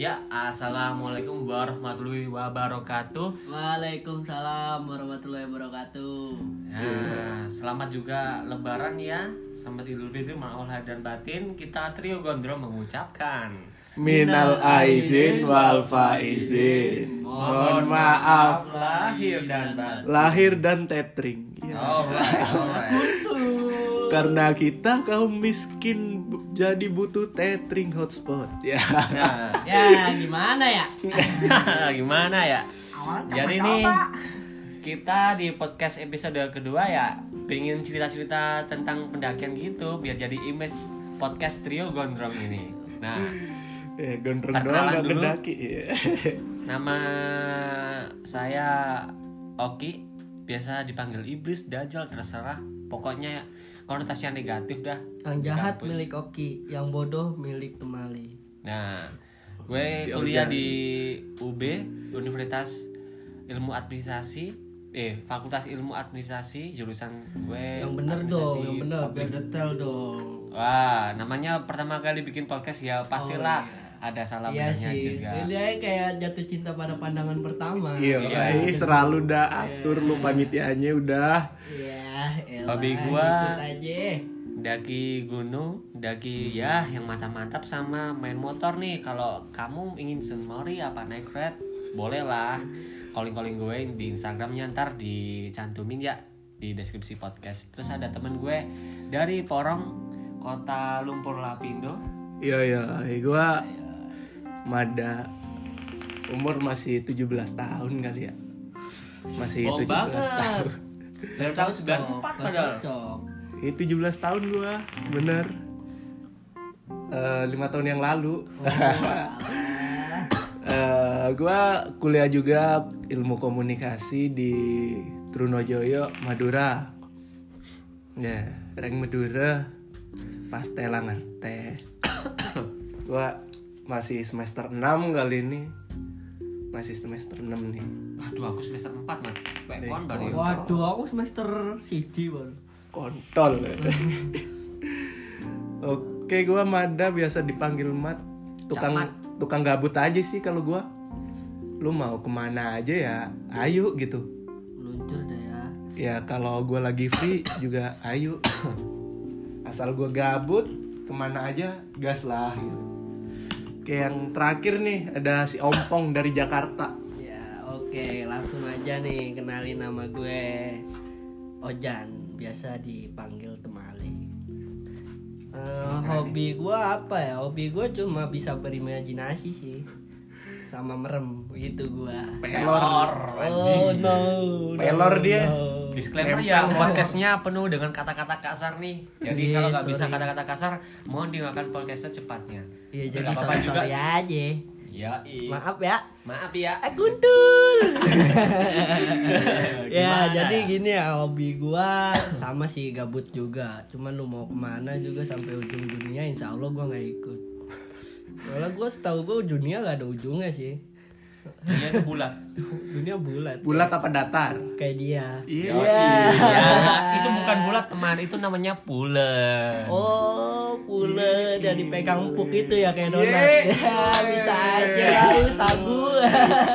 Ya, assalamualaikum warahmatullahi wabarakatuh. Waalaikumsalam warahmatullahi wabarakatuh. Nah, selamat juga Lebaran ya. Selamat Idul Fitri, maaf lahir dan batin. Kita trio Gondrong mengucapkan. Minal aizin wal faizin. Mohon maaf lahir dan batin. lahir dan tethering. Ya. Alright, alright. Karena kita kaum miskin jadi butuh tethering hotspot. Ya. Nah, Ya gimana ya? gimana ya? Awalnya Jadi nih kita di podcast episode kedua ya pengen cerita-cerita tentang pendakian gitu biar jadi image podcast trio gondrong ini. Nah, Eh, gondrong doang gak dulu. kedaki. Ya. nama saya Oki, biasa dipanggil iblis, dajjal terserah. Pokoknya konotasi yang negatif dah. Yang jahat Kampus. milik Oki, yang bodoh milik Temali. Nah, gue Si kuliah Ojan. di UB Universitas Ilmu Administrasi, eh Fakultas Ilmu Administrasi jurusan gue. Yang bener dong, yang bener biar detail dong. Wah, namanya pertama kali bikin podcast ya pastilah Oh, iya. Ada salah Iya benarnya sih. juga. Dia kayak jatuh cinta pada pandangan pertama. Iya, Iya. eh, selalu dah atur lu panitianya udah. Iya, elah, Hobi gua-. Daki gunung, daki ya yang mantap-mantap sama main motor nih. Kalau kamu ingin semori apa naik red, boleh lah. Calling-calling gue di Instagramnya ntar dicantumin ya di deskripsi podcast. Terus ada temen gue dari Porong, kota Lumpur Lapindo. Iya, iya. Eh, Gua Mada umur masih 17 tahun kali ya. Masih Bohong 17 banget. tahun. Dari tahun 94 Nggak padahal. Ini 17 tahun gua, bener. Eh, lima tahun yang lalu. Eh, gua kuliah juga ilmu komunikasi di Trunojoyo, Madura. Ya, reng Madura. Pasti lah ngerti. gua masih semester 6 kali ini. Masih semester 6 nih. Waduh, aku semester 4, man. Pekon baru. Waduh, aku semester siji baru. kontol oke gua Mada biasa dipanggil Mat tukang Camat. tukang gabut aja sih kalau gua lu mau ke mana aja ya ayo gitu Meluncur deh ya. ya kalau gua lagi free juga ayo asal gua gabut ke mana aja gas lah gitu kayak yang terakhir nih ada si Ompong dari Jakarta Ya, oke, langsung aja nih kenalin nama gue Ojan, biasa dipanggil Temali. Eh, hobi gue apa ya? Hobi gue cuma bisa berimajinasi sih. Sama merem gitu gue. pelor Oh no. Pelor no, dia. no. Disclaimer ya, podcastnya penuh dengan kata-kata kasar nih. Jadi Iya, kalau nggak bisa kata-kata kasar, mohon dengarkan podcastnya cepatnya. Iya, jadi apa-apa juga aja. Ya, i. Maaf ya. Maaf ya. Ah, Guntul. ya, jadi ya? gini ya hobi gua sama sih gabut juga. Cuman lu mau ke mana juga sampai ujung dunia, insya Allah gua nggak ikut. Soalnya gua setahu gua dunia gak ada ujungnya sih. Dia itu bulat. dunia bulat. bulat apa datar Kayak dia. iya Ya, itu bukan bulat teman, itu namanya pulen. Oh, pula dan dipegang puk itu ya kayak donat. Ye. Ya, bisa aja lalu sagu.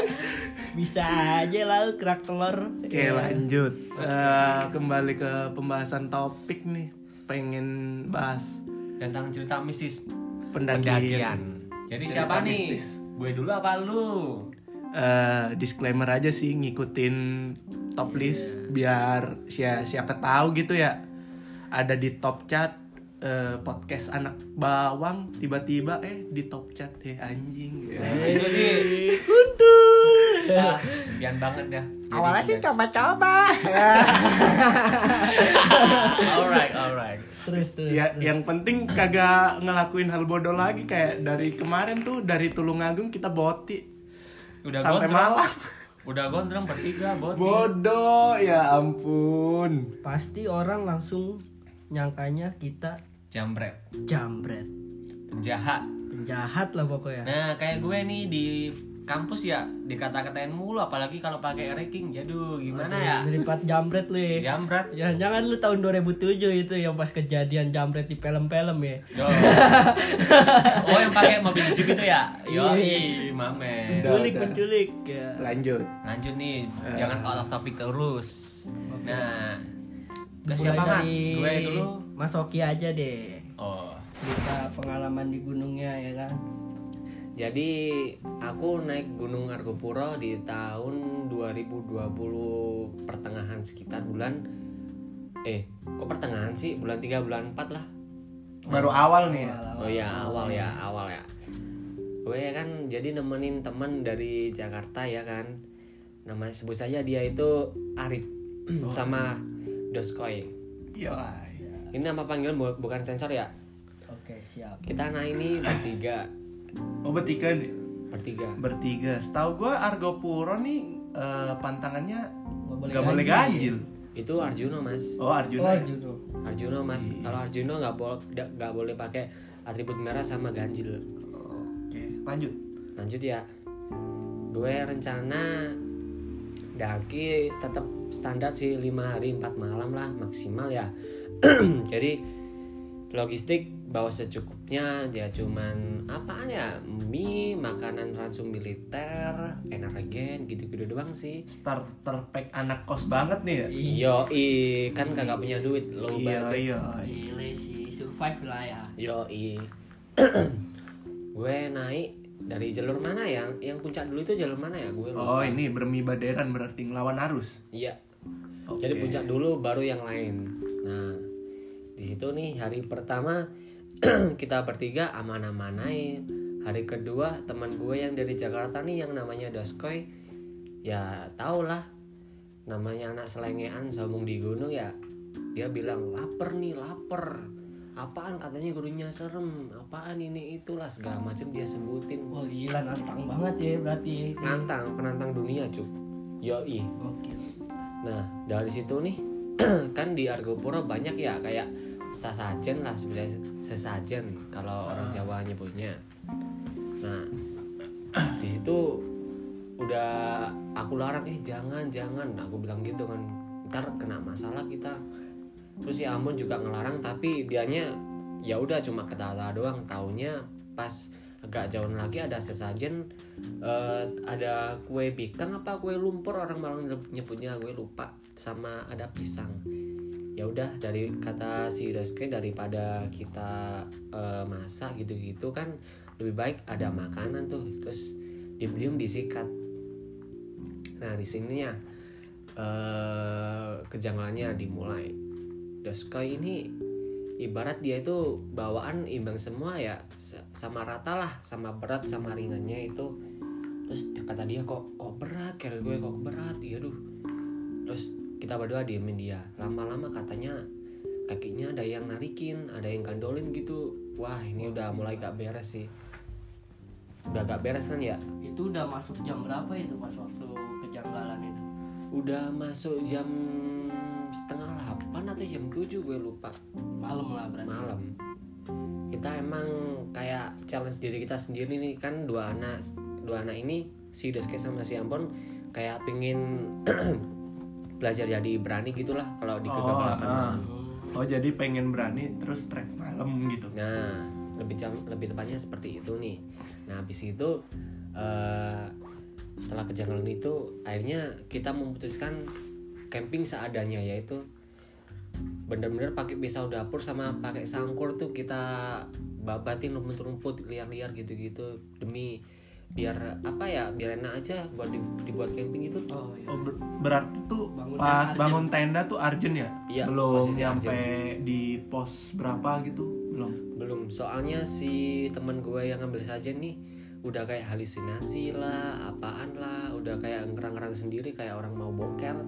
bisa aja lalu kerak telur. Oke lanjut Eh, Kembali ke pembahasan topik nih Pengen bahas Tentang cerita mistis pendakian, pendakian. Jadi Cerita siapa nih? Gue dulu apa lu? Eh, Disclaimer aja sih ngikutin top list Biar si- siapa tahu gitu ya Ada di top chat eh, podcast anak bawang tiba-tiba eh di top chat deh anjing Nah, itu sih ah, pian banget dah. Jadi Awalnya sih coba-coba. alright, alright. Terus terus. ya yang penting kagak ngelakuin hal bodoh lagi kayak dari kemarin tuh dari Tulungagung kita boti Udah sampai gondrong. Malang Udah gondrong bertiga, bot. bodoh ya ampun Pasti orang langsung nyangkanya kita Jambret. jambret. Penjahat. Penjahat lah pokoknya. Nah, kayak gue nih di kampus ya dikata-katain mulu apalagi kalau pakai ranking jaduh gimana ya Lipat jambret lu ya. jambrat Jangan-jangan lu tahun 2007 itu yang pas kejadian jambret di film-film ya. Yo. oh yang pakai mobil jeep itu ya yo mamen Udah, Penculik, ya. Lanjut. lanjut nih jangan out of topic terus nah ke Mulai siapa man dari gue dulu Mas Oki aja deh. oh Cerita pengalaman di gunungnya ya kan. Jadi aku naik Gunung Argopuro di tahun 2020 pertengahan sekitar bulan eh kok pertengahan sih bulan 3 bulan 4 lah. Baru awal nih ya. Oh ya awal ya awal ya. Gue kan jadi nemenin teman dari Jakarta ya kan. Nama sebut saja dia itu Arif sama Doskoy. Iya. Ini nama panggilan bu- bukan sensor ya. Oke, siap. Kita naik ini bertiga, Oh bertiga nih. bertiga. Bertiga. Setahu gua Argopuro nih eh, pantangannya Nggak boleh nggak boleh ganjil. Itu Arjuno mas. Oh Arjuna. Oh, ya? judo. Arjuno mas, kalau Arjuno nggak boleh nggak boleh pakai atribut merah sama ganjil. Oke, lanjut. Lanjut ya, gue rencana daki tetap standar sih lima hari 4 malam lah maksimal ya. Jadi logistik bawa secukupnya ya cuman apaan ya mie makanan ransum militer energen gitu-gitu doang sih Starter pack anak kos banget nih ya. Yo, i kan kagak punya duit low Iya budget. iya. Gile sih, survive lah ya. Yo, gue naik dari jalur mana ya? Yang puncak dulu itu jalur mana ya? Gue lupa. Oh ini bermi baderan berarti ngelawan arus. Iya. Oke. Jadi puncak dulu baru yang lain. Nah, di situ nih hari pertama kita bertiga aman-aman naik. Hari kedua teman gue yang dari Jakarta nih yang namanya Doskoy ya tau lah namanya anak selengean sambung di gunung ya. Dia bilang lapar nih lapar. Apaan? Katanya gurunya serem. Apaan ini itulah. Segala macam dia sebutin. Wah gila nantang banget ya berarti. penantang penantang dunia cuk yoi. Oke. Nah dari situ nih kan di Argopuro banyak ya kayak sasajen lah sebenarnya sesajen kalau orang Jawa nyebutnya. Nah di situ udah aku larang eh jangan jangan. Aku bilang gitu kan ntar kena masalah kita. Terus si Ambon juga ngelarang tapi dianya ya udah cuma ketawa doang. Taunya pas agak jauh lagi ada sesajen eh, ada kue bikang apa kue lumpur orang Malang nyebutnya gue lupa sama ada pisang. Ya udah dari kata si Reske daripada kita eh, masak gitu-gitu kan lebih baik ada makanan tuh terus diem-diem disikat. Nah di sininya eh kejanggalannya dimulai. Doskoy ini ibarat dia itu bawaan imbang semua ya sama rata lah sama berat sama ringannya itu. Terus kata dia kok kok berat? Kira gue kok berat. Iya duh. Terus kita berdua diemin dia. Lama-lama katanya kakinya ada yang narikin ada yang gandolin gitu. Wah ini udah mulai gak beres sih. Udah gak beres kan ya? Itu udah masuk jam berapa itu pas waktu kejanggalan itu? udah masuk jam setengah delapan atau jam tujuh gue lupa Malam lah berarti. malam kita emang kayak challenge diri kita sendiri nih kan dua anak dua anak ini si Deske sama si Ampon kayak pingin belajar jadi berani gitulah kalau di Oh, kegagalan ah. malam. oh jadi pengen berani terus trek malam gitu. Nah, lebih jam lebih tepatnya seperti itu nih. Nah, habis itu eh, setelah kejanggalan itu akhirnya kita memutuskan camping seadanya yaitu bener-bener pakai pisau dapur sama pakai sangkur tuh kita babatin rumput-rumput liar-liar gitu-gitu demi biar apa ya biar enak aja buat di- dibuat camping gitu Oh iya. Oh ber- berarti tuh Bangun pas Arjen. bangun tenda tuh Arjen ya? Iya, Belum nyampe di pos berapa gitu? Belum. belum soalnya si teman gue yang ngambil saja nih udah kayak halusinasi lah apaan lah udah kayak ngerang-ngerang sendiri kayak orang mau boker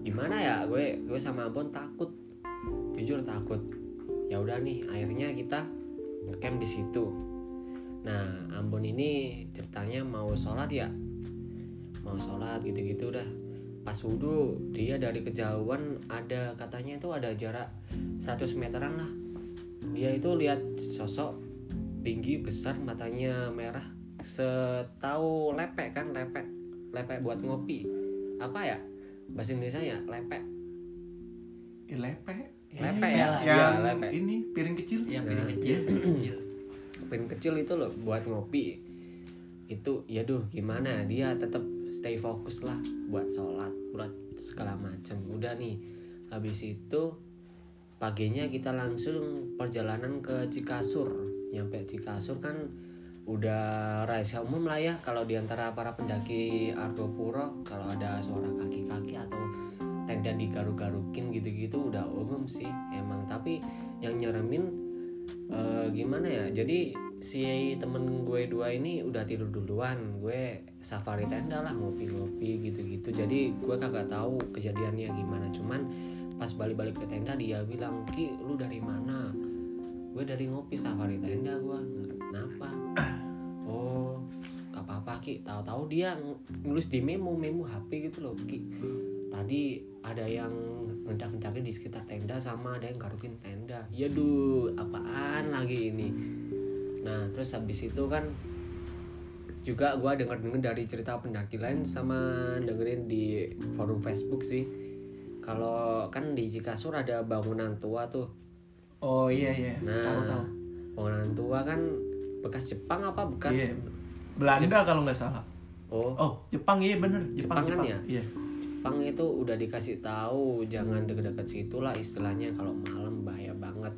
gimana ya gue gue sama Ambon takut. Jujur takut. Ya udah nih akhirnya kita ngecamp di situ. Nah Ambon ini ceritanya mau sholat ya? Mau sholat gitu-gitu udah pas wudhu dia dari kejauhan ada katanya itu ada jarak 100 meteran lah. Dia itu lihat sosok tinggi besar matanya merah setahu lepek kan lepek. Lepek buat ngopi. Apa ya bahasa Indonesia ya lepek Ya, lepe. Lepe Ini ya? Yang Iya, lepe. ini piring kecil. yang Nah. piring kecil piring kecil piring kecil itu loh buat ngopi itu ya duh gimana dia tetap stay fokus lah buat sholat buat segala macam udah nih habis itu paginya kita langsung perjalanan ke Cikasur nyampe Cikasur kan udah rahasia umum lah ya kalau di antara para pendaki Argopuro kalau ada suara kaki-kaki atau tenda digaruk-garukin gitu-gitu udah umum sih emang. Tapi yang nyeremin eh, gimana ya jadi si temen gue dua ini udah tidur duluan. Gue safari tenda lah ngopi-ngopi gitu-gitu. Jadi gue kagak tahu kejadiannya gimana. Cuman pas balik-balik ke tenda dia bilang ki lu dari mana? Gue dari ngopi safari tenda gue kenapa ki tahu-tahu dia nulis di memo memo HP gitu loh ki tadi ada yang ngendak-ngendakin di sekitar tenda sama ada yang garukin tenda ya duh apaan lagi ini nah terus habis itu kan juga gua denger denger dari cerita pendaki lain sama dengerin di forum Facebook sih kalau kan di Cikasur ada bangunan tua tuh Oh iya iya. nah Tahu tahu. bangunan tua kan bekas Jepang apa bekas Iya. Belanda kalau nggak salah. oh Oh, Jepang iya bener. Jepang Jepang, kan Jepang. ya? Iya. Jepang itu udah dikasih tahu jangan deket-deket situ lah istilahnya kalau malam bahaya banget.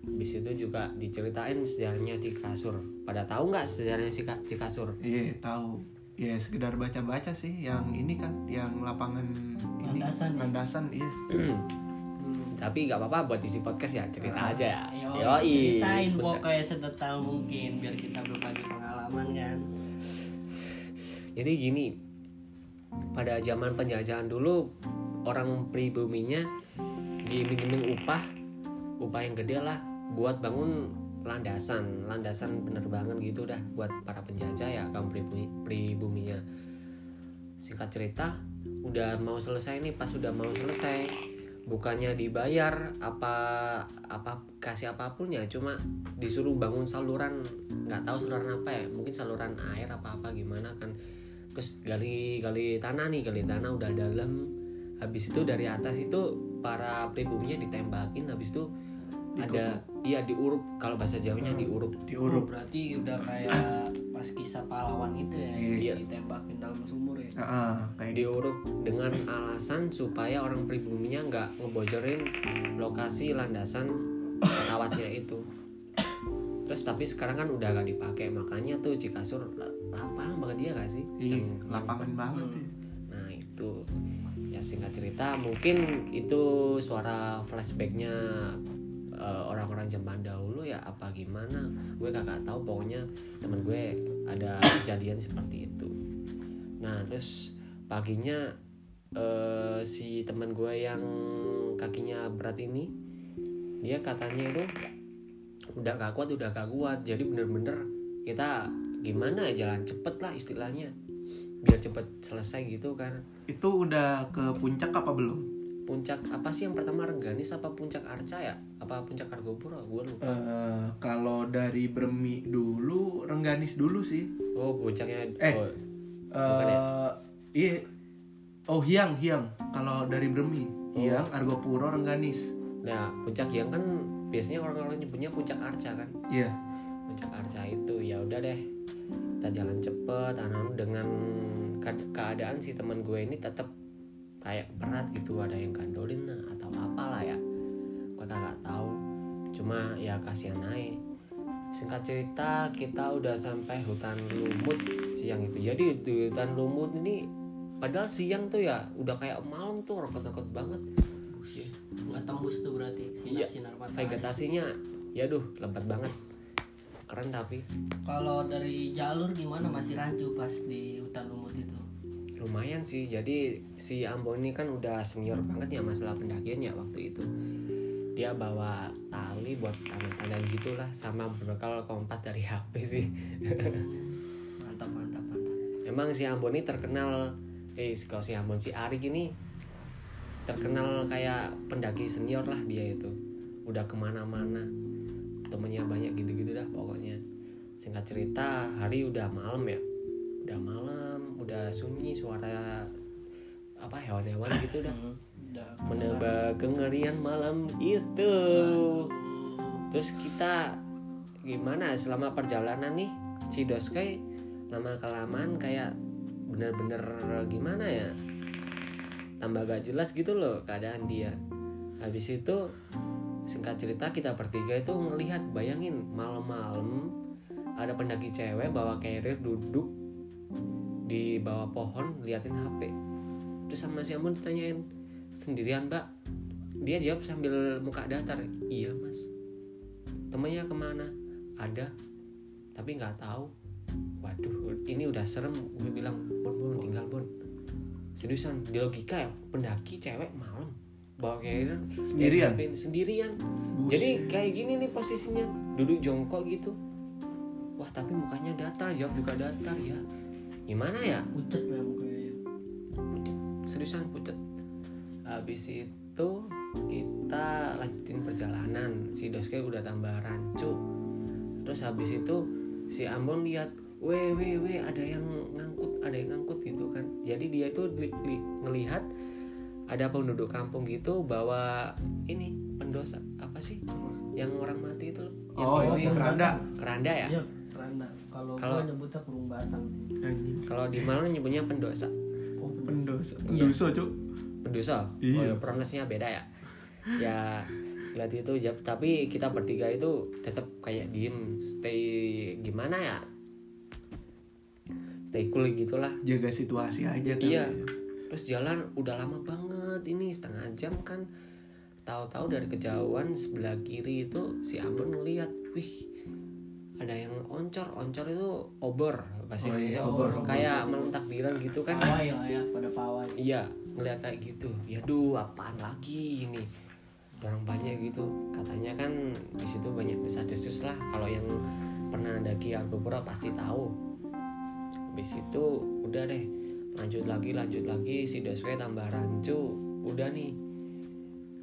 Habis itu juga diceritain sejarahnya Cikasur. Pada tahu nggak sejarahnya Cika- Cikasur? Iya, tahu. Ya sekedar baca-baca sih yang ini kan yang lapangan ini Landasan ya? landasan iya. Tapi nggak apa-apa buat isi podcast ya cerita aja ya. Yo, Yoi, ceritain sebentar. pokoknya sedetail mungkin biar kita berbagi pengalaman kan Jadi gini, pada zaman penjajahan dulu orang pribuminya diiming-iming upah, upah yang gede lah buat bangun landasan, landasan penerbangan gitu dah buat para penjajah ya kaum pribumi, pribuminya. Singkat cerita, udah mau selesai nih, pas udah mau selesai, bukannya dibayar apa apa kasih apa pun ya, cuma disuruh bangun saluran, nggak tahu saluran apa ya, mungkin saluran air apa apa gimana kan. Terus gali gali tanah nih gali tanah udah dalam. Habis itu dari atas itu para pribuminya ditembakin habis itu ada iya diuruk. Kalau bahasa Jawanya diuruk. Oh, Diuruk. berarti udah kayak pas kisah pahlawan itu ya Iya. ditembakin dalam sumur ya? Heeh, kayak gitu. diuruk dengan alasan supaya orang pribuminya nggak ngebocorin lokasi landasan pesawatnya itu. Terus tapi sekarang kan udah gak dipakai makanya tuh Cikasur la- lapang banget dia gak sih? Iya, Yang- lapangan banget ya. Nah itu. Ya singkat cerita mungkin itu suara flashbacknya eh, orang-orang zaman dahulu ya apa gimana gue kagak tahu pokoknya temen gue ada kejadian seperti itu. Nah terus paginya eh, si teman gue yang kakinya berat ini dia katanya itu udah gak kuat udah gak kuat jadi bener-bener kita gimana ya jalan cepet lah istilahnya biar cepet selesai gitu kan Itu udah ke puncak apa belum? Puncak apa sih yang pertama Rengganis apa puncak Arca ya apa puncak Argopuro gue lupa Eh, kalau dari Bermi dulu, Rengganis dulu sih. oh puncaknya Eh. oh, Eh, ya? iya. Oh, Hiang, Hiang. Kalau dari Bermi, Oh. Hiang, Argopuro, Rengganis. nah puncak yang kan biasanya orang-orang nyebutnya puncak Arca kan Iya. puncak Arca itu ya udah deh kita jalan cepet anak dengan ke- keadaan si teman gue ini tetap kayak berat gitu ada yang gandolin atau apalah ya. Gue kagak tahu. Cuma ya kasihan naik singkat cerita kita udah sampai hutan lumut siang itu. Jadi di hutan lumut ini padahal siang tuh ya udah kayak malam tuh rekot-rekot banget. Iya. nggak tembus tuh berarti Iya. sinar sinar matahari vegetasinya ya duh lebat banget. Keren tapi. Kalau dari jalur gimana masih rancu pas di hutan lumut itu lumayan sih jadi si Ambon ini kan udah senior banget ya masalah pendakian ya waktu itu. Dia bawa tali buat tanda-tanda gitulah sama berbekal kompas dari HP sih. Mantap mantap mantap. Emang si Ambon ini terkenal eh kalau si Ambon si Arik ini terkenal kayak pendaki senior lah dia itu. Udah ke mana-mana. Temennya banyak gitu-gitu dah pokoknya. Singkat cerita hari udah malam ya. Udah malam udah sunyi suara apa hewan-hewan gitu udah Udah. menambah kengerian malam itu. Terus kita gimana selama perjalanan nih si Doskay lama kelamaan kayak bener-bener gimana ya? Tambah gak jelas gitu loh keadaan dia. Habis itu singkat cerita kita bertiga itu ngelihat bayangin malam-malam ada pendaki cewek bawa carrier duduk di bawah pohon liatin HP terus sama si Ambon ditanyain sendirian mbak? Dia jawab sambil muka datar iya mas. Temennya ke mana? Ada. Tapi nggak tahu. Waduh ini udah serem gue bilang. Bon bon tinggal bon seriusan di logika ya pendaki cewek malam. Bawa carrier Sendirian? carrier sendirian. Jadi kayak gini nih posisinya. Duduk jongkok gitu. Wah tapi mukanya datar jawab juga datar ya gimana ya? Pucet lah mukanya. pucet seriusan pucet. Habis itu kita lanjutin perjalanan. Si Doske udah tambah rancu. Terus habis itu si Ambon lihat weh weh weh ada yang ngangkut ada yang ngangkut gitu kan. Jadi dia itu li- li- ngelihat ada penduduk kampung gitu bawa ini pendosa apa sih? Yang orang mati itu loh. Yang Oh, ini keranda. keranda. Ya? Iya, keranda. Kalau Kalau- nyebutnya kurung batang sih. Anjing. kalau di Malang nyebutnya pendosa Oh, Pendosa. Iya. Pendosa, Cuk. pendosa Iya. oh ya pronunciasinya beda ya ya lihat itu ya, tapi kita bertiga itu tetap kayak diem stay gimana ya stay cool gitulah Jaga situasi aja kan. iya terus jalan udah lama banget ini setengah jam kan tahu-tahu dari kejauhan sebelah kiri itu si Ambon ngeliat wih ada yang oncor oncor itu obor bahasa Oh iya, obor, kayak malam takbiran gitu kan Pawai lah ya, pada pawai. Iya, ngeliat kayak gitu. Ya duh, apaan lagi ini? Orang banyak gitu. Katanya kan di situ banyak desas-desus lah. Kalau yang pernah daki Argopuro pasti tahu. Habis itu udah deh, lanjut lagi, lanjut lagi. Si Doswe tambah rancu. Udah nih.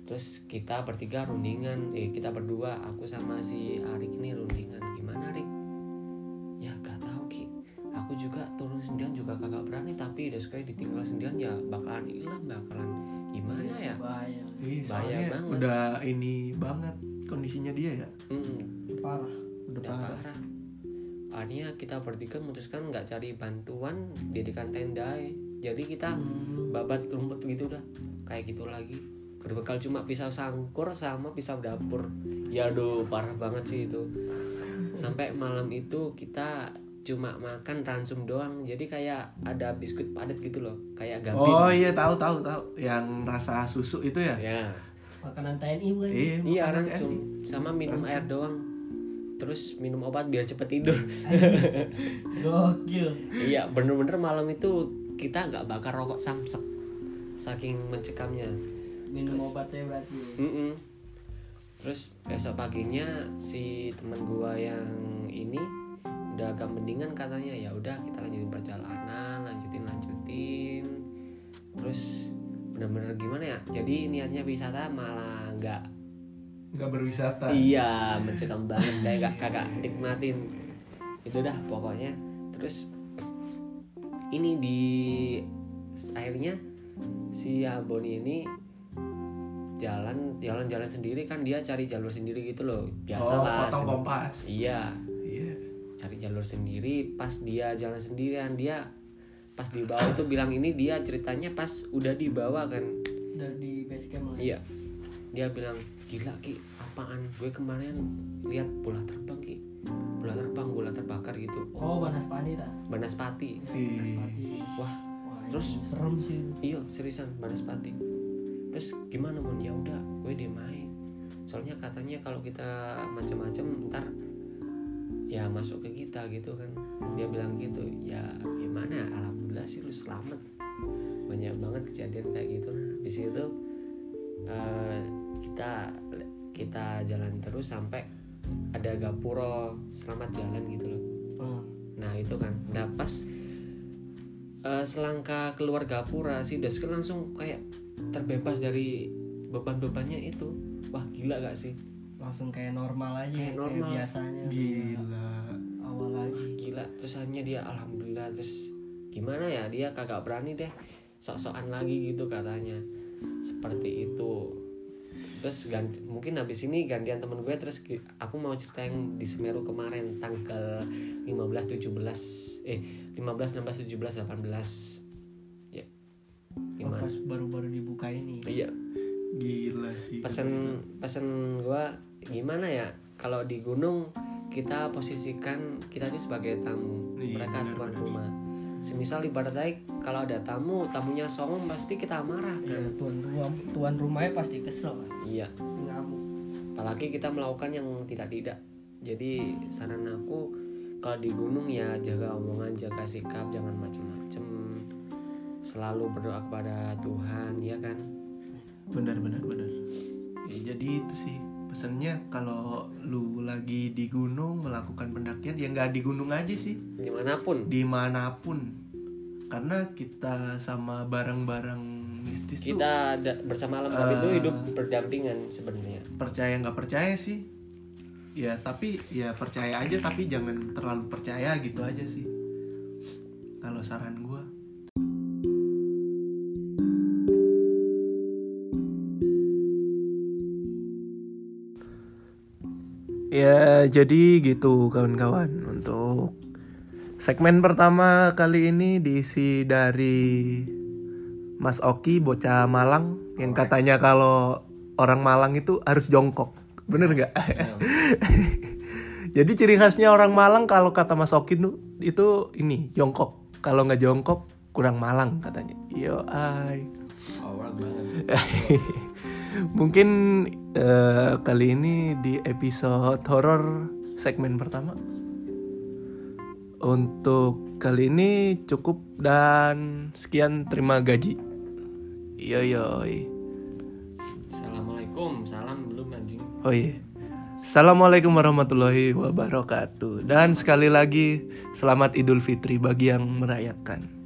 Terus kita bertiga rundingan. Eh, kita berdua, aku sama si Arik ini rundingan. Aku juga turun sendirian juga kagak berani tapi udah sekali ditinggal sendirian ya bakalan hilang bakalan gimana ya Bahaya. Ih, Bahaya soalnya banget. udah ini banget kondisinya dia ya. hmm, Parah. Udah udah parah. parah akhirnya kita bertiga memutuskan nggak cari bantuan dirikan tenda ya. jadi kita Hmm. babat rumput gitu dah kayak gitu lagi berbekal cuma pisau sangkur sama pisau dapur ya aduh parah banget sih itu sampai malam itu kita cuma makan ransum doang jadi kayak ada biskuit padat gitu loh kayak gabin Oh iya tahu tahu tahu yang rasa susu itu ya. ya Makanan TNI bukan? Iya, iya langsung TNI. sama minum air doang terus minum obat biar cepet tidur Gokil. iya bener-bener malam itu kita nggak bakar rokok samsek saking mencekamnya Minum obatnya berarti. Mm-mm. terus besok paginya si teman gua yang udah agak mendingan katanya ya udah kita lanjutin perjalanan lanjutin lanjutin terus bener-bener gimana ya jadi niatnya wisata malah nggak Nggak berwisata. Iya, mencekam banget kayak gak kakak nikmatin. Itu dah pokoknya. Terus ini di akhirnya si Aboni ini jalan jalan jalan sendiri kan dia cari jalur sendiri gitu loh biasa Oh, lah potong kompas. Iya. Cari jalur sendiri pas dia jalan sendirian dia pas di bawah itu bilang ini dia ceritanya pas udah di bawah kan Udah di base camp lah. Iya. Dia bilang, "Gila, Ki, apaan? Gue kemarin lihat bola terbang, Ki. Bola terbang, bola terbakar gitu." Oh, Banaspati tak? Banaspati. Ih. Wah, Wah, Terus? serem sih. iya, seriusan Banaspati. Terus gimana, Bun? Ya udah, gue diem aja. Soalnya katanya kalau kita macam-macam ntar ya masuk ke kita gitu kan. Dia bilang gitu. Ya gimana? Alhamdulillah sih lu selamat. Banyak banget kejadian kayak gitu. Nah, di situ eh, kita kita jalan terus sampai ada gapuro selamat jalan gitu loh Oh. nah itu kan nah pas eh, selangkah keluar gapura si Daske langsung kayak terbebas dari beban-bebannya itu wah gila gak sih Langsung kayak normal aja Kayak kayak, normal. biasanya. Gila. awal lagi. Gila. Terus akhirnya dia alhamdulillah terus gimana ya dia kagak berani deh sok-sokan lagi gitu katanya. Seperti itu. Terus ganti, mungkin habis ini gantian temen gue terus aku mau cerita yang di Semeru kemarin tanggal 15 17 eh 15 16 17 18 ya. Oh, gimana pas baru-baru dibuka ini. Iya Gila sih. pesen pesen gua gimana ya? Kalau di gunung kita posisikan kita ini sebagai tamu. Iya, mereka benar, tuan benar. rumah. Semisal ibarat baik kalau ada tamu tamunya songong pasti kita marah ya, kan? tuan rumah tuan rumahnya pasti kesel kan? Iya. Pasti ngamuk. Apalagi kita melakukan yang tidak tidak jadi saran aku kalau di gunung ya jaga omongan jaga sikap jangan macem-macem. Selalu berdoa kepada Tuhan ya kan benar benar benar. Ya, jadi itu sih pesennya kalau lu lagi di gunung melakukan pendakian ya nggak di gunung aja sih. Di mana pun. Di mana pun. Karena kita sama barang-barang mistis tuh kita ada bersama alam bawah itu Eh. hidup berdampingan sebenarnya. percaya nggak percaya sih. Ya tapi ya percaya aja tapi jangan terlalu percaya gitu aja sih. Kalau saran ya jadi gitu kawan-kawan untuk segmen pertama kali ini diisi dari Mas Oki bocah Malang yang katanya kalau orang Malang itu harus jongkok. Bener nggak? Jadi ciri khasnya orang Malang kalau kata Mas Oki itu ini jongkok. Kalau nggak jongkok kurang Malang katanya. Yo ay mungkin eh, kali ini di episode horor segmen pertama untuk kali ini cukup dan sekian terima gaji yo yoi Assalamualaikum salam belum anjing Oh iya. Assalamualaikum warahmatullahi wabarakatuh. Dan sekali lagi selamat Idul Fitri bagi yang merayakan.